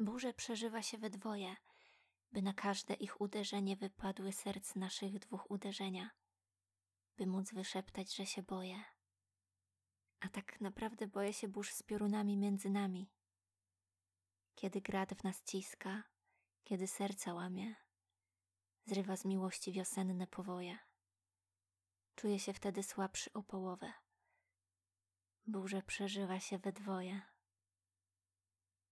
Burze przeżywa się we dwoje, by na każde ich uderzenie wypadły serc naszych dwóch uderzenia, by móc wyszeptać, że się boję. A tak naprawdę boję się burz z piorunami między nami. Kiedy grad w nas ciska, kiedy serca łamie, zrywa z miłości wiosenne powoje. Czuję się wtedy słabszy o połowę. Burze przeżywa się we dwoje.